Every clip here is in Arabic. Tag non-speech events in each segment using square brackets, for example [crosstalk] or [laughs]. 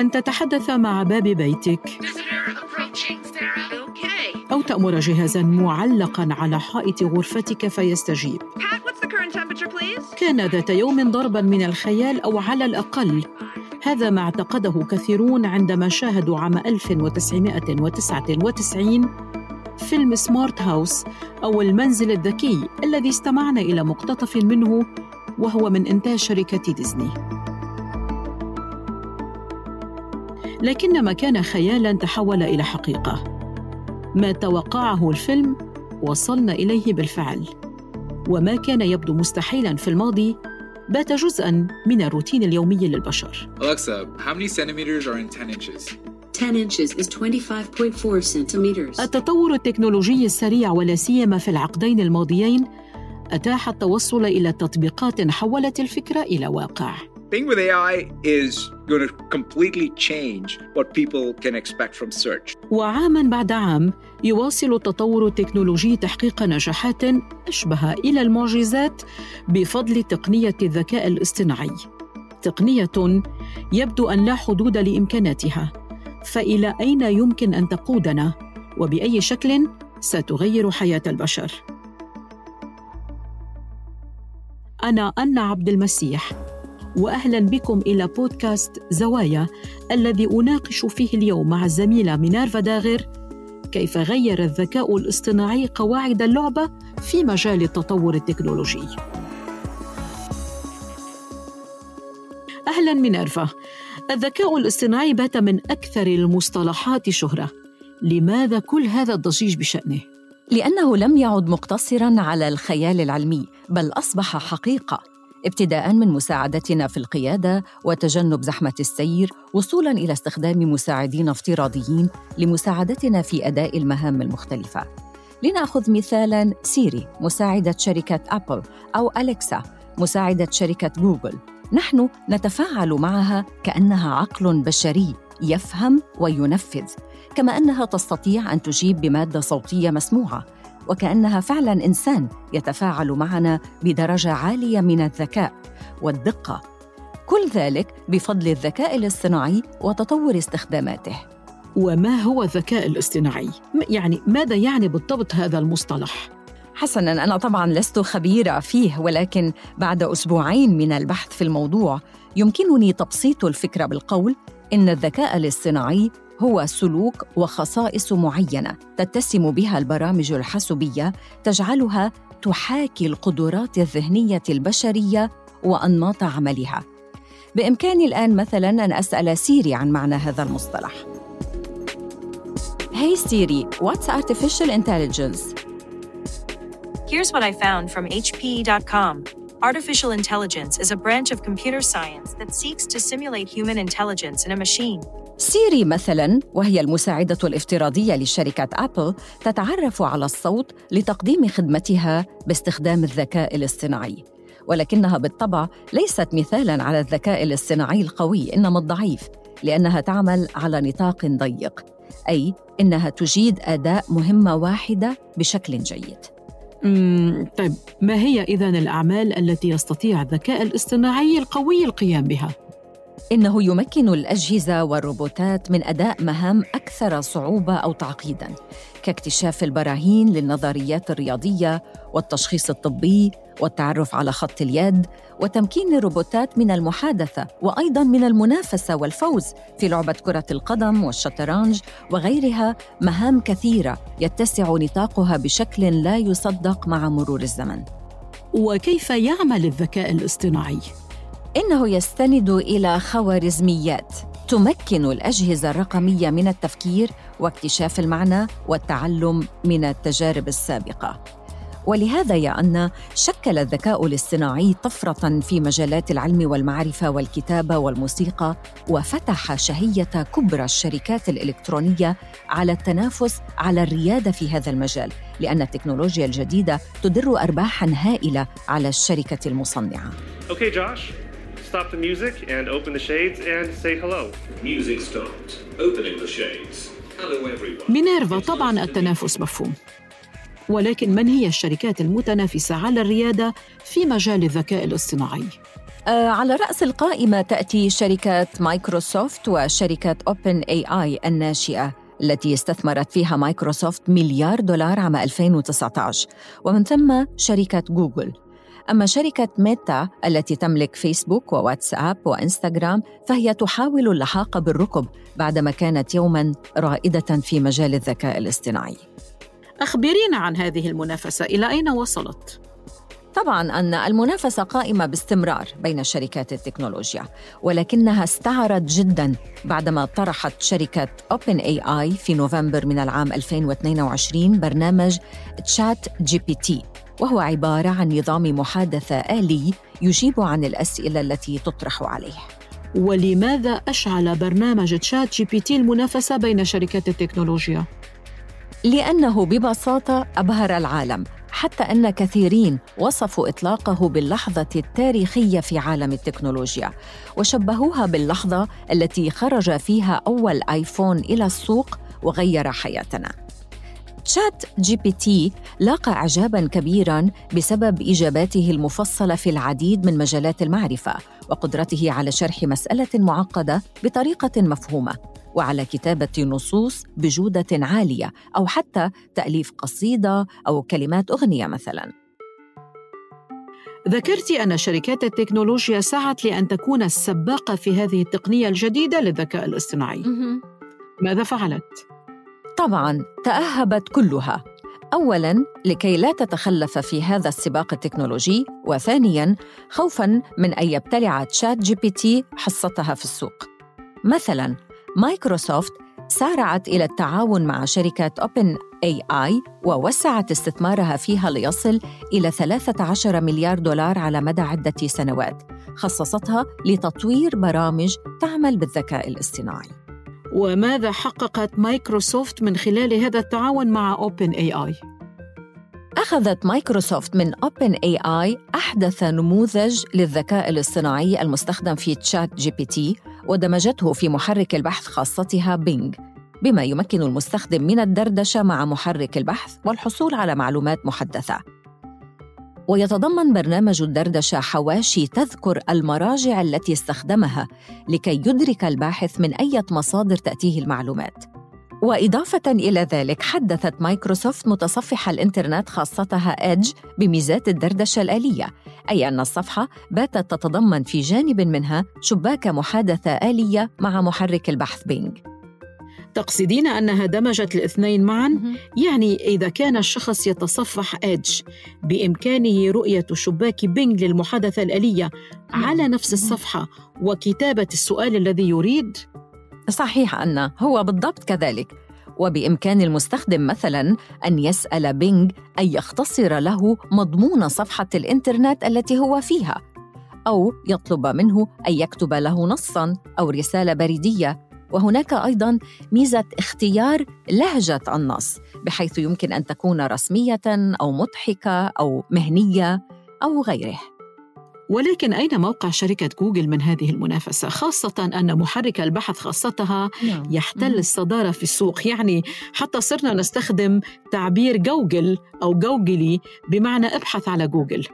أن تتحدث مع باب بيتك. أو تأمر جهازا معلقا على حائط غرفتك فيستجيب. كان ذات يوم ضربا من الخيال أو على الأقل. هذا ما اعتقده كثيرون عندما شاهدوا عام 1999 فيلم سمارت هاوس أو المنزل الذكي الذي استمعنا إلى مقتطف منه وهو من إنتاج شركة ديزني. لكن ما كان خيالا تحول إلى حقيقة. ما توقعه الفيلم وصلنا إليه بالفعل. وما كان يبدو مستحيلا في الماضي بات جزءا من الروتين اليومي للبشر. Alexa, how many centimeters are in 10 inches? 10 inches is 25.4 centimeters. التطور التكنولوجي السريع ولا سيما في العقدين الماضيين أتاح التوصل إلى تطبيقات حولت الفكرة إلى واقع. Being with AI is going to completely change what people can expect from search. وعاما بعد عام يواصل التطور التكنولوجي تحقيق نجاحات أشبه إلى المعجزات بفضل تقنية الذكاء الاصطناعي. تقنية يبدو أن لا حدود لإمكاناتها، فإلى أين يمكن أن تقودنا؟ وبأي شكل ستغير حياة البشر؟ أنا أنا عبد المسيح واهلا بكم إلى بودكاست زوايا الذي أناقش فيه اليوم مع الزميلة مينارفا داغر كيف غير الذكاء الاصطناعي قواعد اللعبه في مجال التطور التكنولوجي. أهلا مينارفا. الذكاء الاصطناعي بات من أكثر المصطلحات شهرة. لماذا كل هذا الضجيج بشأنه؟ لأنه لم يعد مقتصرا على الخيال العلمي بل أصبح حقيقة ابتداء من مساعدتنا في القيادة وتجنب زحمة السير وصولا إلى استخدام مساعدين افتراضيين لمساعدتنا في أداء المهام المختلفة. لنأخذ مثالا سيري مساعدة شركة أبل أو أليكسا مساعدة شركة جوجل. نحن نتفاعل معها كأنها عقل بشري يفهم وينفذ كما أنها تستطيع أن تجيب بمادة صوتية مسموعة. وكأنها فعلا إنسان يتفاعل معنا بدرجة عالية من الذكاء والدقة. كل ذلك بفضل الذكاء الاصطناعي وتطور استخداماته. وما هو الذكاء الاصطناعي؟ يعني ماذا يعني بالضبط هذا المصطلح؟ حسنا أنا طبعا لست خبيره فيه ولكن بعد أسبوعين من البحث في الموضوع يمكنني تبسيط الفكرة بالقول إن الذكاء الاصطناعي هو سلوك وخصائص معينة تتسم بها البرامج الحاسوبية تجعلها تحاكي القدرات الذهنية البشرية وأنماط عملها بإمكاني الآن مثلا أن أسأل سيري عن معنى هذا المصطلح Hey Siri, what's artificial intelligence? Here's what I found from HP.com. Artificial intelligence is a branch of computer science that seeks to simulate human intelligence in a machine. سيري مثلا وهي المساعدة الافتراضية لشركة أبل تتعرف على الصوت لتقديم خدمتها باستخدام الذكاء الاصطناعي. ولكنها بالطبع ليست مثالا على الذكاء الاصطناعي القوي إنما الضعيف لأنها تعمل على نطاق ضيق. أي إنها تجيد أداء مهمة واحدة بشكل جيد. طيب ما هي إذا الأعمال التي يستطيع الذكاء الاصطناعي القوي القيام بها؟ إنه يمكن الأجهزة والروبوتات من أداء مهام أكثر صعوبة أو تعقيداً كاكتشاف البراهين للنظريات الرياضية والتشخيص الطبي والتعرف على خط اليد وتمكين الروبوتات من المحادثة وأيضاً من المنافسة والفوز في لعبة كرة القدم والشطرنج وغيرها مهام كثيرة يتسع نطاقها بشكل لا يصدق مع مرور الزمن وكيف يعمل الذكاء الاصطناعي؟ إنه يستند إلى خوارزميات تمكن الأجهزة الرقمية من التفكير واكتشاف المعنى والتعلم من التجارب السابقة. ولهذا يا أن شكل الذكاء الاصطناعي طفرة في مجالات العلم والمعرفة والكتابة والموسيقى وفتح شهية كبرى الشركات الإلكترونية على التنافس على الريادة في هذا المجال لأن التكنولوجيا الجديدة تدر أرباحاً هائلة على الشركة المصنعة. Okay, Josh, stop the music and open the shades and say hello. Music stopped. Opening the shades. Hello everyone. مينيرفا طبعا التنافس مفهوم ولكن من هي الشركات المتنافسة على الريادة في مجال الذكاء الاصطناعي؟ آه، على رأس القائمة تأتي شركة مايكروسوفت وشركة أوبن اي آي الناشئة التي استثمرت فيها مايكروسوفت مليار دولار عام 2019 ومن ثم شركة جوجل أما شركة ميتا التي تملك فيسبوك وواتساب وإنستغرام فهي تحاول اللحاق بالركب بعدما كانت يوما رائدة في مجال الذكاء الاصطناعي أخبرينا عن هذه المنافسة إلى أين وصلت؟ طبعا أن المنافسة قائمة باستمرار بين شركات التكنولوجيا ولكنها استعرت جدا بعدما طرحت شركة أوبن اي آي في نوفمبر من العام 2022 برنامج تشات جي بي تي وهو عبارة عن نظام محادثة آلي يجيب عن الأسئلة التي تطرح عليه ولماذا أشعل برنامج تشات جي بي تي المنافسة بين شركات التكنولوجيا؟ لأنه ببساطة أبهر العالم حتى أن كثيرين وصفوا إطلاقه باللحظة التاريخية في عالم التكنولوجيا وشبهوها باللحظة التي خرج فيها أول آيفون إلى السوق وغير حياتنا. تشات جي بي تي لاقى اعجابا كبيرا بسبب إجاباته المفصلة في العديد من مجالات المعرفة وقدرته على شرح مسألة معقدة بطريقة مفهومة وعلى كتابة نصوص بجودة عالية أو حتى تأليف قصيدة أو كلمات أغنية مثلا. ذكرت أن شركات التكنولوجيا سعت لأن تكون السباقة في هذه التقنية الجديدة للذكاء الاصطناعي. ماذا فعلت؟ طبعا تأهبت كلها. اولا لكي لا تتخلف في هذا السباق التكنولوجي وثانيا خوفا من أن يبتلع تشات جي بي تي حصتها في السوق. مثلا مايكروسوفت سارعت إلى التعاون مع شركة اوبن اي اي ووسعت استثمارها فيها ليصل إلى 13 مليار دولار على مدى عدة سنوات خصصتها لتطوير برامج تعمل بالذكاء الاصطناعي. وماذا حققت مايكروسوفت من خلال هذا التعاون مع اوبن اي اي أخذت مايكروسوفت من أوبن اي آي أحدث نموذج للذكاء الاصطناعي المستخدم في تشات جي بي تي ودمجته في محرك البحث خاصتها بينج بما يمكن المستخدم من الدردشة مع محرك البحث والحصول على معلومات محدثة. ويتضمن برنامج الدردشة حواشي تذكر المراجع التي استخدمها لكي يدرك الباحث من أي مصادر تأتيه المعلومات. وإضافة إلى ذلك حدثت مايكروسوفت متصفح الإنترنت خاصتها إدج بميزات الدردشة الآلية أي أن الصفحة باتت تتضمن في جانب منها شباك محادثة آلية مع محرك البحث بينج تقصدين أنها دمجت الاثنين معا؟ يعني إذا كان الشخص يتصفح إدج بإمكانه رؤية شباك بينج للمحادثة الآلية على نفس الصفحة وكتابة السؤال الذي يريد؟ صحيح أن هو بالضبط كذلك. وبإمكان المستخدم مثلا أن يسأل بينج أن يختصر له مضمون صفحة الإنترنت التي هو فيها أو يطلب منه أن يكتب له نصا أو رسالة بريدية. وهناك أيضا ميزة اختيار لهجة النص بحيث يمكن أن تكون رسمية أو مضحكة أو مهنية أو غيره. ولكن أين موقع شركة جوجل من هذه المنافسة؟ خاصة أن محرك البحث خاصتها نعم. يحتل الصدارة في السوق. يعني حتى صرنا نستخدم تعبير جوجل أو جوجلي بمعنى ابحث على جوجل.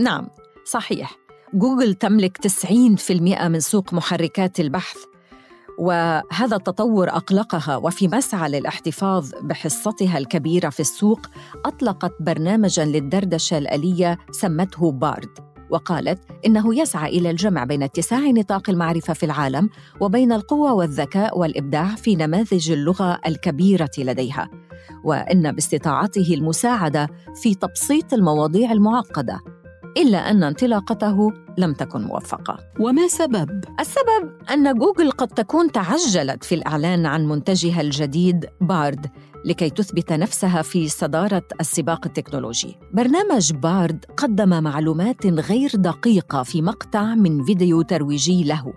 نعم صحيح. جوجل تملك 90% من سوق محركات البحث. وهذا التطور أقلقها وفي مسعى للاحتفاظ بحصتها الكبيرة في السوق أطلقت برنامجا للدردشة الآلية سمته بارد وقالت إنه يسعى إلى الجمع بين اتساع نطاق المعرفة في العالم وبين القوة والذكاء والإبداع في نماذج اللغة الكبيرة لديها وإن باستطاعته المساعدة في تبسيط المواضيع المعقدة إلا أن انطلاقته لم تكن موفقة وما سبب؟ السبب أن جوجل قد تكون تعجلت في الإعلان عن منتجها الجديد بارد لكي تثبت نفسها في صدارة السباق التكنولوجي. برنامج بارد قدم معلومات غير دقيقة في مقطع من فيديو ترويجي له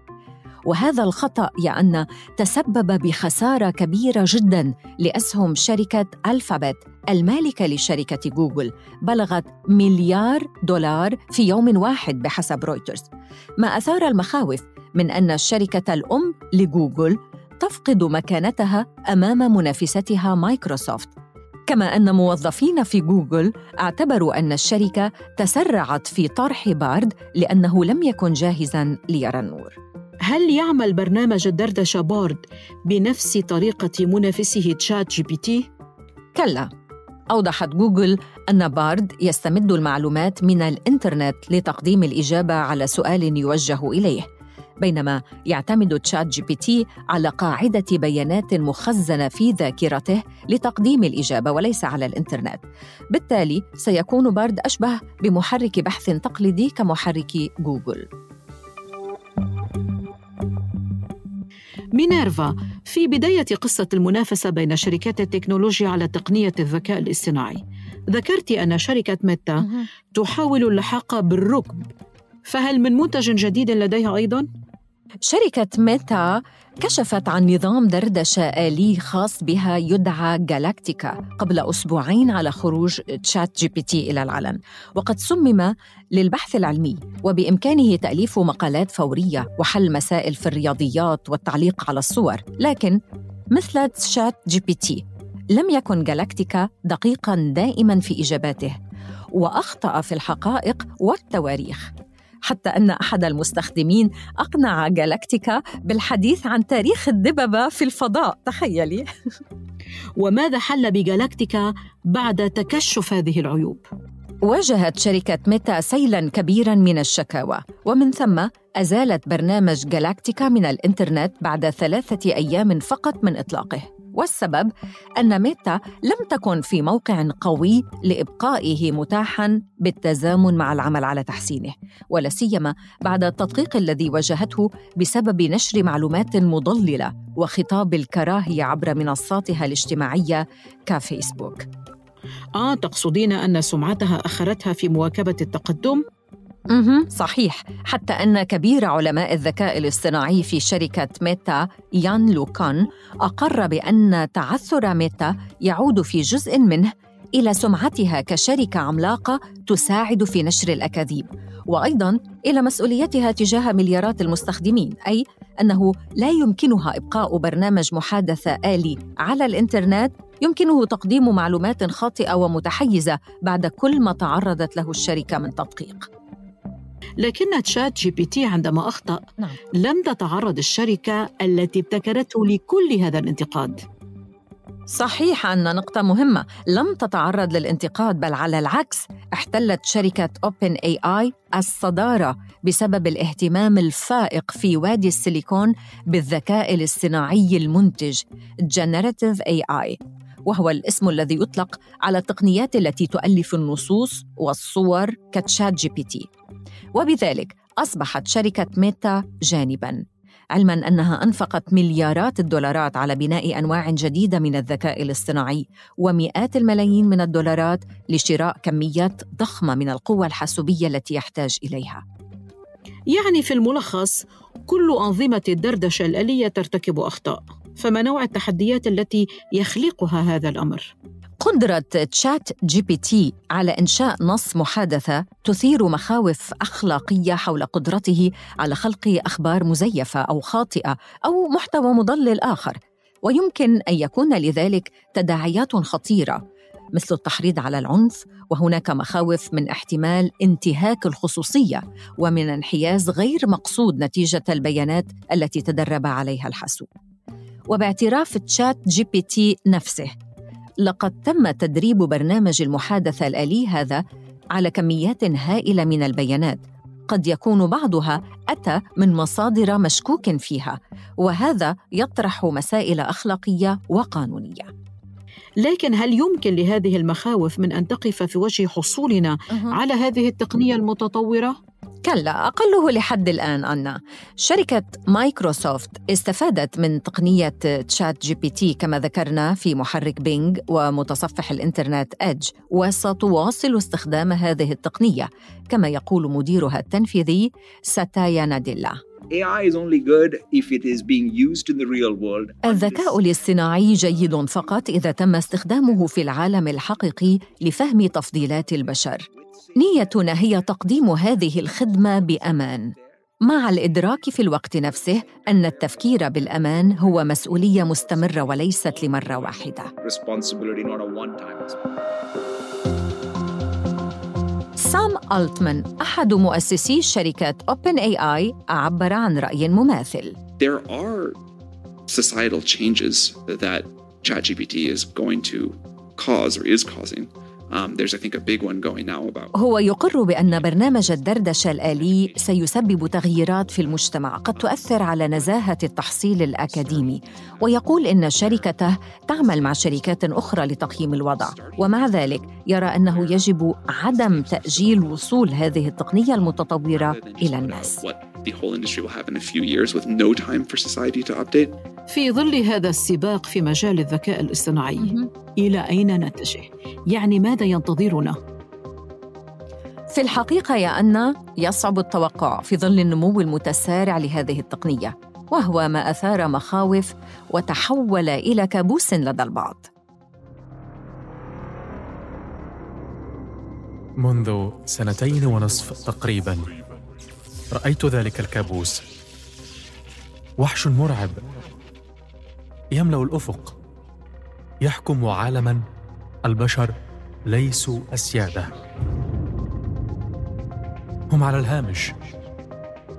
وهذا الخطأ يعني تسبب بخسارة كبيرة جدا لأسهم شركة ألفابت المالكة لشركة جوجل بلغت مليار دولار في يوم واحد بحسب رويترز. ما أثار المخاوف من أن الشركة الأم لجوجل تفقد مكانتها أمام منافستها مايكروسوفت. كما أن موظفين في جوجل اعتبروا أن الشركة تسرعت في طرح بارد لأنه لم يكن جاهزاً ليرى النور. هل يعمل برنامج الدردشة بارد بنفس طريقة منافسه تشات جي بي تي؟ كلا. أوضحت جوجل أن بارد يستمد المعلومات من الإنترنت لتقديم الإجابة على سؤال يوجه إليه بينما يعتمد تشات جي بي تي على قاعدة بيانات مخزنة في ذاكرته لتقديم الإجابة وليس على الإنترنت. بالتالي سيكون بارد أشبه بمحرك بحث تقليدي كمحرك جوجل. مينيرفا في بداية قصة المنافسة بين شركات التكنولوجيا على تقنية الذكاء الاصطناعي. ذكرت أن شركة ميتا تحاول اللحاق بالركب. فهل من منتج جديد لديها أيضاً؟ شركة ميتا كشفت عن نظام دردشة آلي خاص بها يدعى جالاكتيكا قبل أسبوعين على خروج تشات جي بي تي إلى العلن وقد صمم للبحث العلمي وبإمكانه تأليف مقالات فورية وحل مسائل في الرياضيات والتعليق على الصور. لكن مثل تشات جي بي تي لم يكن جالاكتيكا دقيقا دائما في إجاباته وأخطأ في الحقائق والتواريخ. حتى أن أحد المستخدمين أقنع جالاكتيكا بالحديث عن تاريخ الدببة في الفضاء. تخيلي. [laughs] وماذا حل بجالاكتيكا بعد تكشف هذه العيوب؟ واجهت شركة ميتا سيلا كبيرا من الشكاوى ومن ثم أزالت برنامج جالاكتيكا من الإنترنت بعد ثلاثة أيام فقط من إطلاقه. والسبب أن ميتا لم تكن في موقع قوي لإبقائه متاحا بالتزامن مع العمل على تحسينه ولا سيما بعد التدقيق الذي واجهته بسبب نشر معلومات مضللة وخطاب الكراهية عبر منصاتها الاجتماعية كفيسبوك آه تقصدين أن سمعتها أخرتها في مواكبة التقدم؟ صحيح. حتى أن كبير علماء الذكاء الاصطناعي في شركة ميتا يان لوكان أقر بأن تعثر ميتا يعود في جزء منه إلى سمعتها كشركة عملاقة تساعد في نشر الأكاذيب وأيضاً إلى مسؤوليتها تجاه مليارات المستخدمين أي أنه لا يمكنها إبقاء برنامج محادثة آلي على الإنترنت. يمكنه تقديم معلومات خاطئة ومتحيزة بعد كل ما تعرضت له الشركة من تدقيق. لكن تشات جي بي تي عندما أخطأ نعم. لم تتعرض الشركة التي ابتكرته لكل هذا الانتقاد صحيح أن نقطة مهمة لم تتعرض للانتقاد بل على العكس احتلت شركة أوبن اي آي الصدارة بسبب الاهتمام الفائق في وادي السيليكون بالذكاء الاصطناعي المنتج Generative AI وهو الاسم الذي يطلق على التقنيات التي تؤلف النصوص والصور كتشات جي بي تي وبذلك أصبحت شركة ميتا جانباً علما أنها أنفقت مليارات الدولارات على بناء أنواع جديدة من الذكاء الاصطناعي ومئات الملايين من الدولارات لشراء كميات ضخمة من القوة الحاسوبية التي يحتاج إليها. يعني في الملخص كل أنظمة الدردشة الآلية ترتكب أخطاء، فما نوع التحديات التي يخلقها هذا الأمر؟ قدرة تشات جي بي تي على إنشاء نص محادثة تثير مخاوف أخلاقية حول قدرته على خلق أخبار مزيفة أو خاطئة أو محتوى مضلل آخر ويمكن أن يكون لذلك تداعيات خطيرة مثل التحريض على العنف وهناك مخاوف من احتمال انتهاك الخصوصية ومن انحياز غير مقصود نتيجة البيانات التي تدرب عليها الحاسوب وباعتراف تشات جي بي تي نفسه. لقد تم تدريب برنامج المحادثة الآلي هذا على كميات هائلة من البيانات. قد يكون بعضها أتى من مصادر مشكوك فيها وهذا يطرح مسائل أخلاقية وقانونية. لكن هل يمكن لهذه المخاوف من أن تقف في وجه حصولنا على هذه التقنية المتطورة؟ كلا أقله لحد الآن أنا شركة مايكروسوفت استفادت من تقنية تشات جي بي تي كما ذكرنا في محرك بينج ومتصفح الإنترنت إدج وستواصل استخدام هذه التقنية كما يقول مديرها التنفيذي ساتيا ناديلا. الذكاء الاصطناعي جيد فقط إذا تم استخدامه في العالم الحقيقي لفهم تفضيلات البشر نيتنا هي تقديم هذه الخدمة بأمان مع الإدراك في الوقت نفسه أن التفكير بالأمان هو مسؤولية مستمرة وليست a one-time. سام ألتمان أحد مؤسسي شركة Open AI عبر عن رأي مماثل there are societal changes that ChatGPT is going to cause or is causing. Um, هو يقر بأن برنامج الدردشة الآلي سيسبب تغييرات في المجتمع قد تؤثر على نزاهة التحصيل الأكاديمي. ويقول إن شركته تعمل مع شركات أخرى لتقييم الوضع. ومع ذلك يرى أنه يجب عدم تأجيل وصول هذه التقنية المتطورة إلى الناس. في ظل هذا السباق في مجال الذكاء الاصطناعي. إلى أين نتجه؟ يعني ماذا ينتظرنا؟ في الحقيقة يا أن يصعب التوقع في ظل النمو المتسارع لهذه التقنية وهو ما أثار مخاوف وتحول إلى كابوس لدى البعض. منذ سنتين ونصف تقريبا رأيت ذلك الكابوس. وحش مرعب. يملأ الأفق. يحكم عالما البشر ليسوا أسياده. هم على الهامش.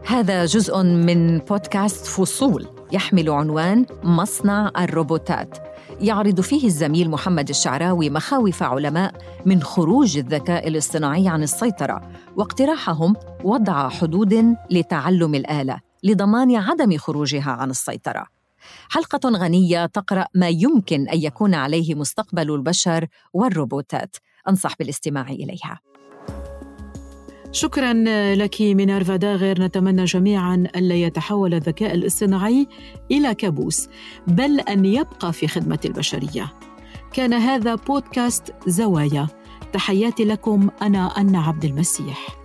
هذا جزء من بودكاست فصول يحمل عنوان مصنع الروبوتات. يعرض فيه الزميل محمد الشعراوي مخاوف علماء من خروج الذكاء الاصطناعي عن السيطرة واقتراحهم وضع حدود لتعلم الآلة لضمان عدم خروجها عن السيطرة. حلقة غنية تقرأ ما يمكن أن يكون عليه مستقبل البشر والروبوتات. أنصح بالاستماع إليها. شكرا لك مينارفا داغر نتمنى جميعا ألا يتحول الذكاء الاصطناعي إلى كابوس بل أن يبقى في خدمة البشرية. كان هذا بودكاست زوايا. تحياتي لكم أنا أنا عبد المسيح.